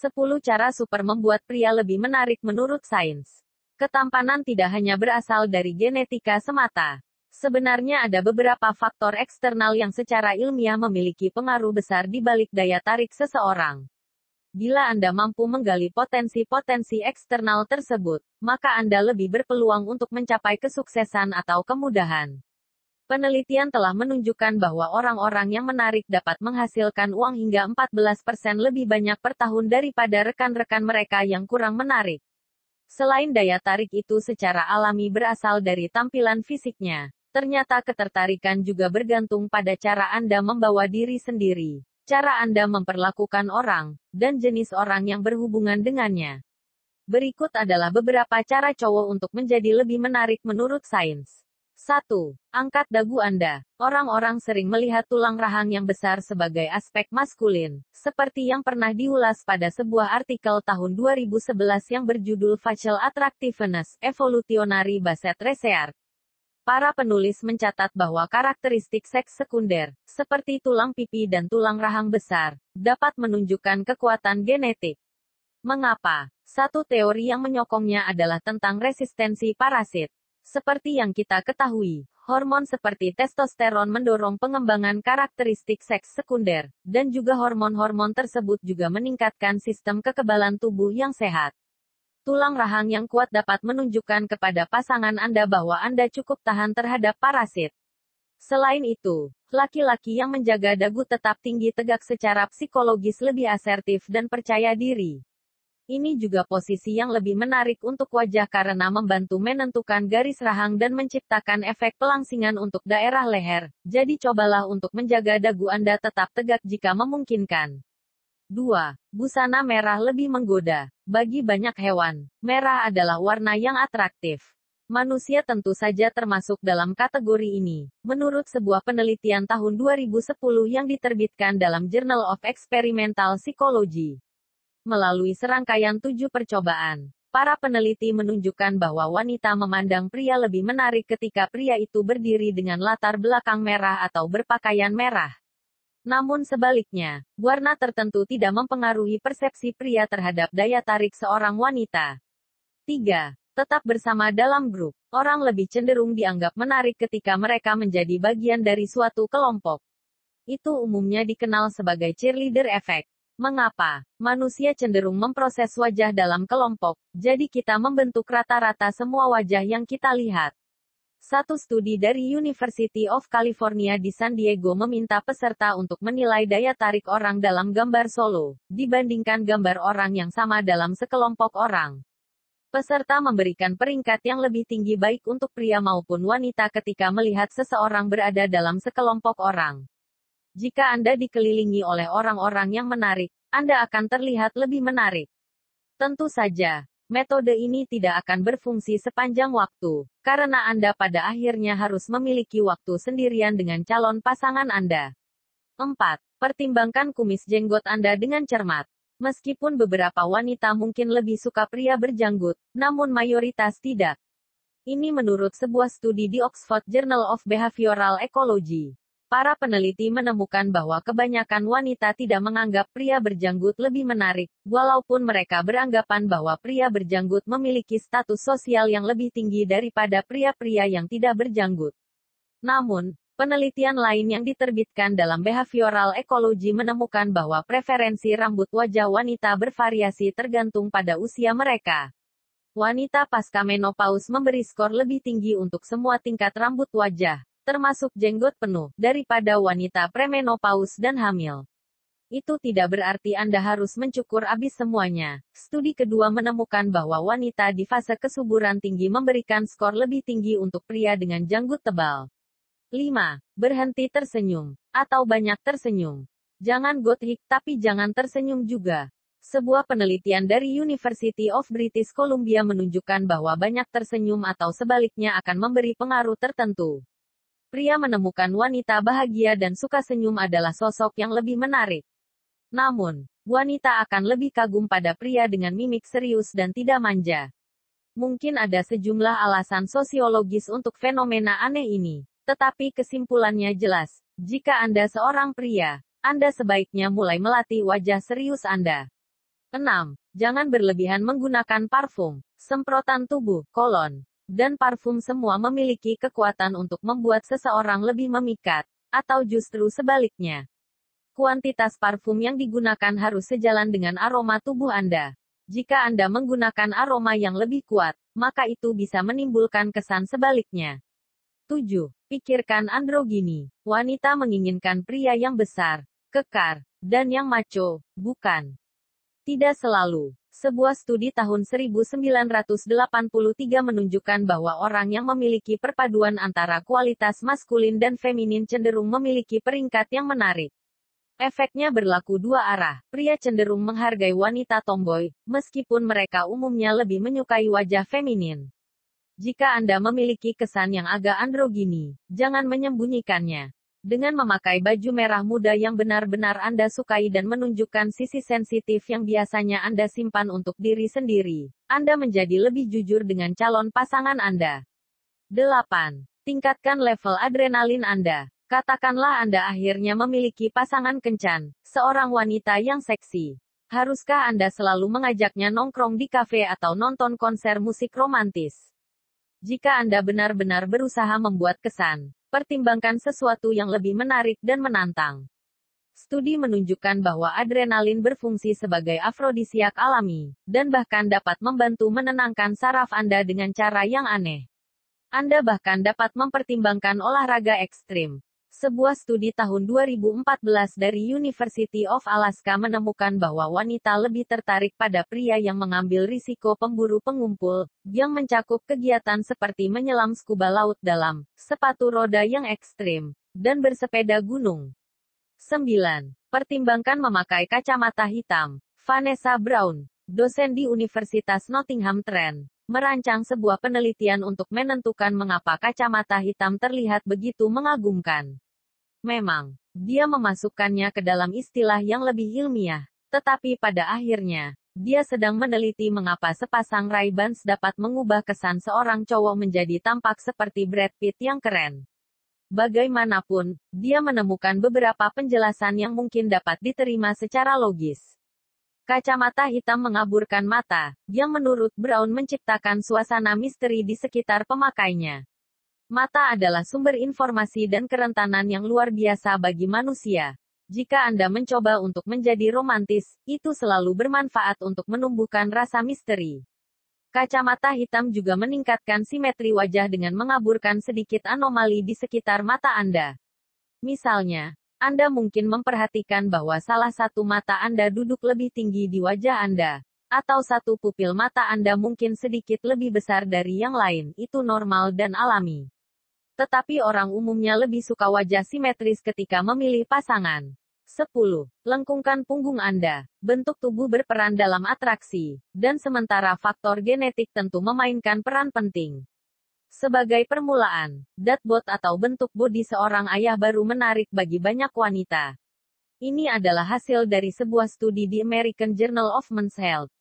10 cara super membuat pria lebih menarik menurut sains. Ketampanan tidak hanya berasal dari genetika semata. Sebenarnya ada beberapa faktor eksternal yang secara ilmiah memiliki pengaruh besar di balik daya tarik seseorang. Bila Anda mampu menggali potensi-potensi eksternal tersebut, maka Anda lebih berpeluang untuk mencapai kesuksesan atau kemudahan. Penelitian telah menunjukkan bahwa orang-orang yang menarik dapat menghasilkan uang hingga 14% lebih banyak per tahun daripada rekan-rekan mereka yang kurang menarik. Selain daya tarik itu secara alami berasal dari tampilan fisiknya, ternyata ketertarikan juga bergantung pada cara Anda membawa diri sendiri, cara Anda memperlakukan orang, dan jenis orang yang berhubungan dengannya. Berikut adalah beberapa cara cowok untuk menjadi lebih menarik menurut sains. 1. Angkat dagu Anda. Orang-orang sering melihat tulang rahang yang besar sebagai aspek maskulin, seperti yang pernah diulas pada sebuah artikel tahun 2011 yang berjudul Facial Attractiveness, Evolutionary Basset Research. Para penulis mencatat bahwa karakteristik seks sekunder, seperti tulang pipi dan tulang rahang besar, dapat menunjukkan kekuatan genetik. Mengapa? Satu teori yang menyokongnya adalah tentang resistensi parasit. Seperti yang kita ketahui, hormon seperti testosteron mendorong pengembangan karakteristik seks sekunder, dan juga hormon-hormon tersebut juga meningkatkan sistem kekebalan tubuh yang sehat. Tulang rahang yang kuat dapat menunjukkan kepada pasangan Anda bahwa Anda cukup tahan terhadap parasit. Selain itu, laki-laki yang menjaga dagu tetap tinggi tegak secara psikologis lebih asertif dan percaya diri. Ini juga posisi yang lebih menarik untuk wajah karena membantu menentukan garis rahang dan menciptakan efek pelangsingan untuk daerah leher. Jadi cobalah untuk menjaga dagu Anda tetap tegak jika memungkinkan. 2. Busana merah lebih menggoda. Bagi banyak hewan, merah adalah warna yang atraktif. Manusia tentu saja termasuk dalam kategori ini. Menurut sebuah penelitian tahun 2010 yang diterbitkan dalam Journal of Experimental Psychology, Melalui serangkaian tujuh percobaan, para peneliti menunjukkan bahwa wanita memandang pria lebih menarik ketika pria itu berdiri dengan latar belakang merah atau berpakaian merah. Namun sebaliknya, warna tertentu tidak mempengaruhi persepsi pria terhadap daya tarik seorang wanita. 3. Tetap bersama dalam grup. Orang lebih cenderung dianggap menarik ketika mereka menjadi bagian dari suatu kelompok. Itu umumnya dikenal sebagai cheerleader effect. Mengapa manusia cenderung memproses wajah dalam kelompok? Jadi kita membentuk rata-rata semua wajah yang kita lihat. Satu studi dari University of California di San Diego meminta peserta untuk menilai daya tarik orang dalam gambar solo, dibandingkan gambar orang yang sama dalam sekelompok orang. Peserta memberikan peringkat yang lebih tinggi baik untuk pria maupun wanita ketika melihat seseorang berada dalam sekelompok orang. Jika Anda dikelilingi oleh orang-orang yang menarik, Anda akan terlihat lebih menarik. Tentu saja, metode ini tidak akan berfungsi sepanjang waktu, karena Anda pada akhirnya harus memiliki waktu sendirian dengan calon pasangan Anda. 4. Pertimbangkan kumis jenggot Anda dengan cermat. Meskipun beberapa wanita mungkin lebih suka pria berjanggut, namun mayoritas tidak. Ini menurut sebuah studi di Oxford Journal of Behavioral Ecology. Para peneliti menemukan bahwa kebanyakan wanita tidak menganggap pria berjanggut lebih menarik, walaupun mereka beranggapan bahwa pria berjanggut memiliki status sosial yang lebih tinggi daripada pria-pria yang tidak berjanggut. Namun, penelitian lain yang diterbitkan dalam behavioral ecology menemukan bahwa preferensi rambut wajah wanita bervariasi tergantung pada usia mereka. Wanita pasca menopause memberi skor lebih tinggi untuk semua tingkat rambut wajah, termasuk jenggot penuh, daripada wanita premenopause dan hamil. Itu tidak berarti Anda harus mencukur habis semuanya. Studi kedua menemukan bahwa wanita di fase kesuburan tinggi memberikan skor lebih tinggi untuk pria dengan janggut tebal. 5. Berhenti tersenyum, atau banyak tersenyum. Jangan gotik, tapi jangan tersenyum juga. Sebuah penelitian dari University of British Columbia menunjukkan bahwa banyak tersenyum atau sebaliknya akan memberi pengaruh tertentu. Pria menemukan wanita bahagia dan suka senyum adalah sosok yang lebih menarik. Namun, wanita akan lebih kagum pada pria dengan mimik serius dan tidak manja. Mungkin ada sejumlah alasan sosiologis untuk fenomena aneh ini, tetapi kesimpulannya jelas. Jika Anda seorang pria, Anda sebaiknya mulai melatih wajah serius Anda. 6. Jangan berlebihan menggunakan parfum, semprotan tubuh, kolon, dan parfum semua memiliki kekuatan untuk membuat seseorang lebih memikat, atau justru sebaliknya. Kuantitas parfum yang digunakan harus sejalan dengan aroma tubuh Anda. Jika Anda menggunakan aroma yang lebih kuat, maka itu bisa menimbulkan kesan sebaliknya. 7. Pikirkan androgini. Wanita menginginkan pria yang besar, kekar, dan yang macho, bukan tidak selalu. Sebuah studi tahun 1983 menunjukkan bahwa orang yang memiliki perpaduan antara kualitas maskulin dan feminin cenderung memiliki peringkat yang menarik. Efeknya berlaku dua arah. Pria cenderung menghargai wanita tomboy, meskipun mereka umumnya lebih menyukai wajah feminin. Jika Anda memiliki kesan yang agak androgini, jangan menyembunyikannya. Dengan memakai baju merah muda yang benar-benar Anda sukai dan menunjukkan sisi sensitif yang biasanya Anda simpan untuk diri sendiri, Anda menjadi lebih jujur dengan calon pasangan Anda. 8. Tingkatkan level adrenalin Anda. Katakanlah Anda akhirnya memiliki pasangan kencan, seorang wanita yang seksi. Haruskah Anda selalu mengajaknya nongkrong di kafe atau nonton konser musik romantis? Jika Anda benar-benar berusaha membuat kesan, Pertimbangkan sesuatu yang lebih menarik dan menantang. Studi menunjukkan bahwa adrenalin berfungsi sebagai afrodisiak alami, dan bahkan dapat membantu menenangkan saraf Anda dengan cara yang aneh. Anda bahkan dapat mempertimbangkan olahraga ekstrim, sebuah studi tahun 2014 dari University of Alaska menemukan bahwa wanita lebih tertarik pada pria yang mengambil risiko pemburu pengumpul, yang mencakup kegiatan seperti menyelam scuba laut dalam, sepatu roda yang ekstrim, dan bersepeda gunung. 9. Pertimbangkan memakai kacamata hitam. Vanessa Brown, dosen di Universitas Nottingham Trent, merancang sebuah penelitian untuk menentukan mengapa kacamata hitam terlihat begitu mengagumkan. Memang, dia memasukkannya ke dalam istilah yang lebih ilmiah, tetapi pada akhirnya, dia sedang meneliti mengapa sepasang Ray-Bans dapat mengubah kesan seorang cowok menjadi tampak seperti Brad Pitt yang keren. Bagaimanapun, dia menemukan beberapa penjelasan yang mungkin dapat diterima secara logis. Kacamata hitam mengaburkan mata, yang menurut Brown menciptakan suasana misteri di sekitar pemakainya. Mata adalah sumber informasi dan kerentanan yang luar biasa bagi manusia. Jika Anda mencoba untuk menjadi romantis, itu selalu bermanfaat untuk menumbuhkan rasa misteri. Kacamata hitam juga meningkatkan simetri wajah dengan mengaburkan sedikit anomali di sekitar mata Anda. Misalnya, anda mungkin memperhatikan bahwa salah satu mata Anda duduk lebih tinggi di wajah Anda. Atau satu pupil mata Anda mungkin sedikit lebih besar dari yang lain, itu normal dan alami. Tetapi orang umumnya lebih suka wajah simetris ketika memilih pasangan. 10. Lengkungkan punggung Anda. Bentuk tubuh berperan dalam atraksi, dan sementara faktor genetik tentu memainkan peran penting. Sebagai permulaan, datbot atau bentuk bodi seorang ayah baru menarik bagi banyak wanita. Ini adalah hasil dari sebuah studi di American Journal of Men's Health.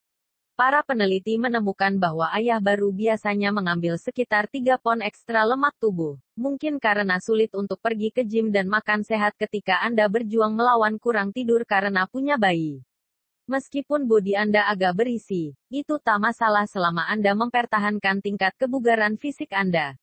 Para peneliti menemukan bahwa ayah baru biasanya mengambil sekitar 3 pon ekstra lemak tubuh, mungkin karena sulit untuk pergi ke gym dan makan sehat ketika Anda berjuang melawan kurang tidur karena punya bayi. Meskipun bodi Anda agak berisi, itu tak masalah selama Anda mempertahankan tingkat kebugaran fisik Anda.